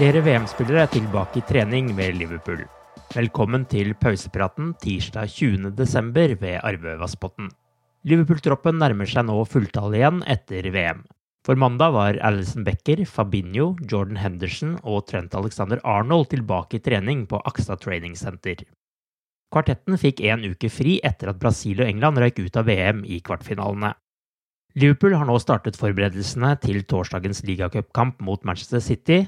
Flere VM-spillere er tilbake i trening ved Liverpool. Velkommen til pausepraten tirsdag 20.12. ved Arve Vassbotn. Liverpool-troppen nærmer seg nå fulltall igjen etter VM. For mandag var Alison Becker, Fabinho, Jordan Henderson og Trent Alexander Arnold tilbake i trening på Aksa Training Center. Kvartetten fikk en uke fri etter at Brasil og England røyk ut av VM i kvartfinalene. Liverpool har nå startet forberedelsene til torsdagens ligacupkamp mot Manchester City,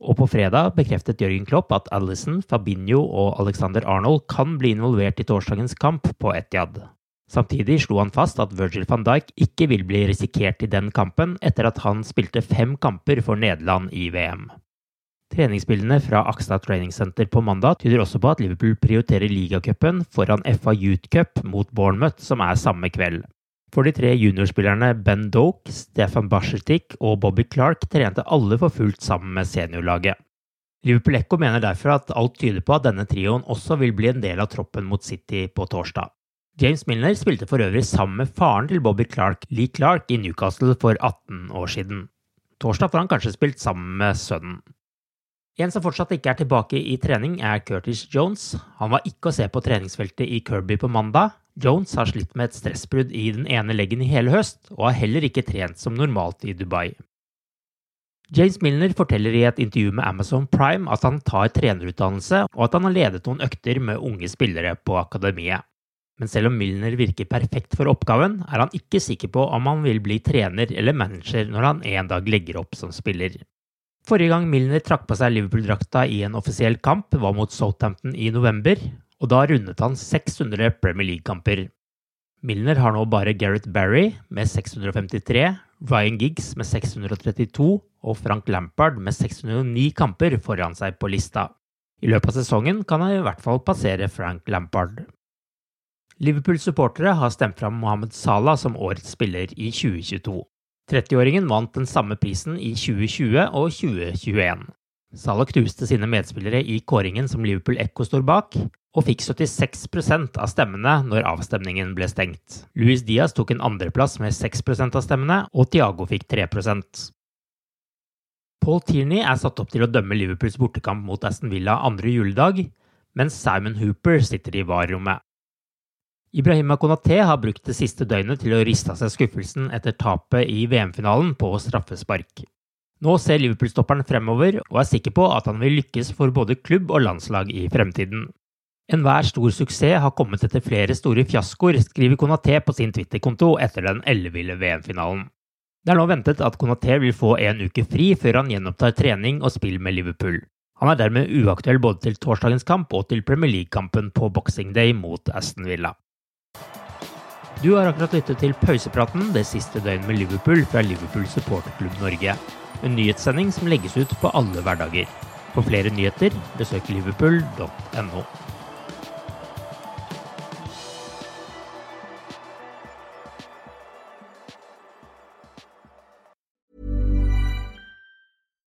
og på fredag bekreftet Jørgen Klopp at Alison, Fabinho og Alexander Arnold kan bli involvert i torsdagens kamp på Etiad. Samtidig slo han fast at Virgil van Dijk ikke vil bli risikert i den kampen etter at han spilte fem kamper for Nederland i VM. Treningsbildene fra Akstad Training Center på mandag tyder også på at Liverpool prioriterer ligacupen foran FA Youth Cup mot Bournemouth, som er samme kveld. For de tre juniorspillerne Ben Doke, Stefan Bashertik og Bobby Clark trente alle for fullt sammen med seniorlaget. Liverpool Echo mener derfor at alt tyder på at denne trioen også vil bli en del av troppen mot City på torsdag. James Milner spilte for øvrig sammen med faren til Bobby Clark, Lee Clark, i Newcastle for 18 år siden. Torsdag får han kanskje spilt sammen med sønnen. En som fortsatt ikke er tilbake i trening, er Curtis Jones. Han var ikke å se på treningsfeltet i Kirby på mandag. Jones har slitt med et stressbrudd i den ene leggen i hele høst, og har heller ikke trent som normalt i Dubai. James Milner forteller i et intervju med Amazon Prime at han tar trenerutdannelse, og at han har ledet noen økter med unge spillere på akademiet. Men selv om Milner virker perfekt for oppgaven, er han ikke sikker på om han vil bli trener eller manager når han en dag legger opp som spiller. Forrige gang Milner trakk på seg Liverpool-drakta i en offisiell kamp, var mot Southampton i november, og da rundet han 600 Premier League-kamper. Milner har nå bare Gareth Barry med 653, Ryan Giggs med 632 og Frank Lampard med 609 kamper foran seg på lista. I løpet av sesongen kan han i hvert fall passere Frank Lampard. Liverpool-supportere har stemt fram Mohammed Salah som årets spiller i 2022. 30-åringen vant den samme prisen i 2020 og 2021. Salah knuste sine medspillere i kåringen som Liverpool Echo står bak, og fikk 76% av stemmene når avstemningen ble stengt. Luis Diaz tok en andreplass med 6% av stemmene, og Thiago fikk 3% Paul Tierney er satt opp til å dømme Liverpools bortekamp mot Aston Villa andre juledag, mens Simon Hooper sitter i VAR-rommet. Ibrahima Konaté har brukt det siste døgnet til å riste av seg skuffelsen etter tapet i VM-finalen på straffespark. Nå ser Liverpool-stopperen fremover og er sikker på at han vil lykkes for både klubb og landslag i fremtiden. Enhver stor suksess har kommet etter flere store fiaskoer, skriver Konaté på sin Twitter-konto etter den elleville VM-finalen. Det er nå ventet at Konaté vil få en uke fri før han gjenopptar trening og spill med Liverpool. Han er dermed uaktuell både til torsdagens kamp og til Premier League-kampen på Boxing Day mot Aston Villa. Du har akkurat lyttet til pausepraten det siste døgnet med Liverpool fra Liverpool supporterklubb Norge. En nyhetssending som legges ut på alle hverdager. For flere nyheter, besøk liverpool.no.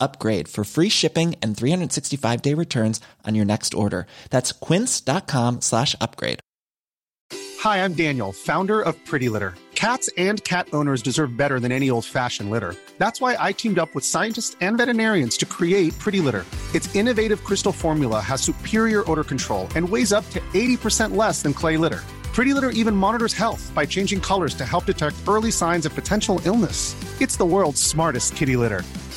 upgrade for free shipping and 365 day returns on your next order. That's quince.com slash upgrade. Hi, I'm Daniel, founder of Pretty Litter. Cats and cat owners deserve better than any old fashioned litter. That's why I teamed up with scientists and veterinarians to create Pretty Litter. Its innovative crystal formula has superior odor control and weighs up to 80% less than clay litter. Pretty Litter even monitors health by changing colors to help detect early signs of potential illness. It's the world's smartest kitty litter.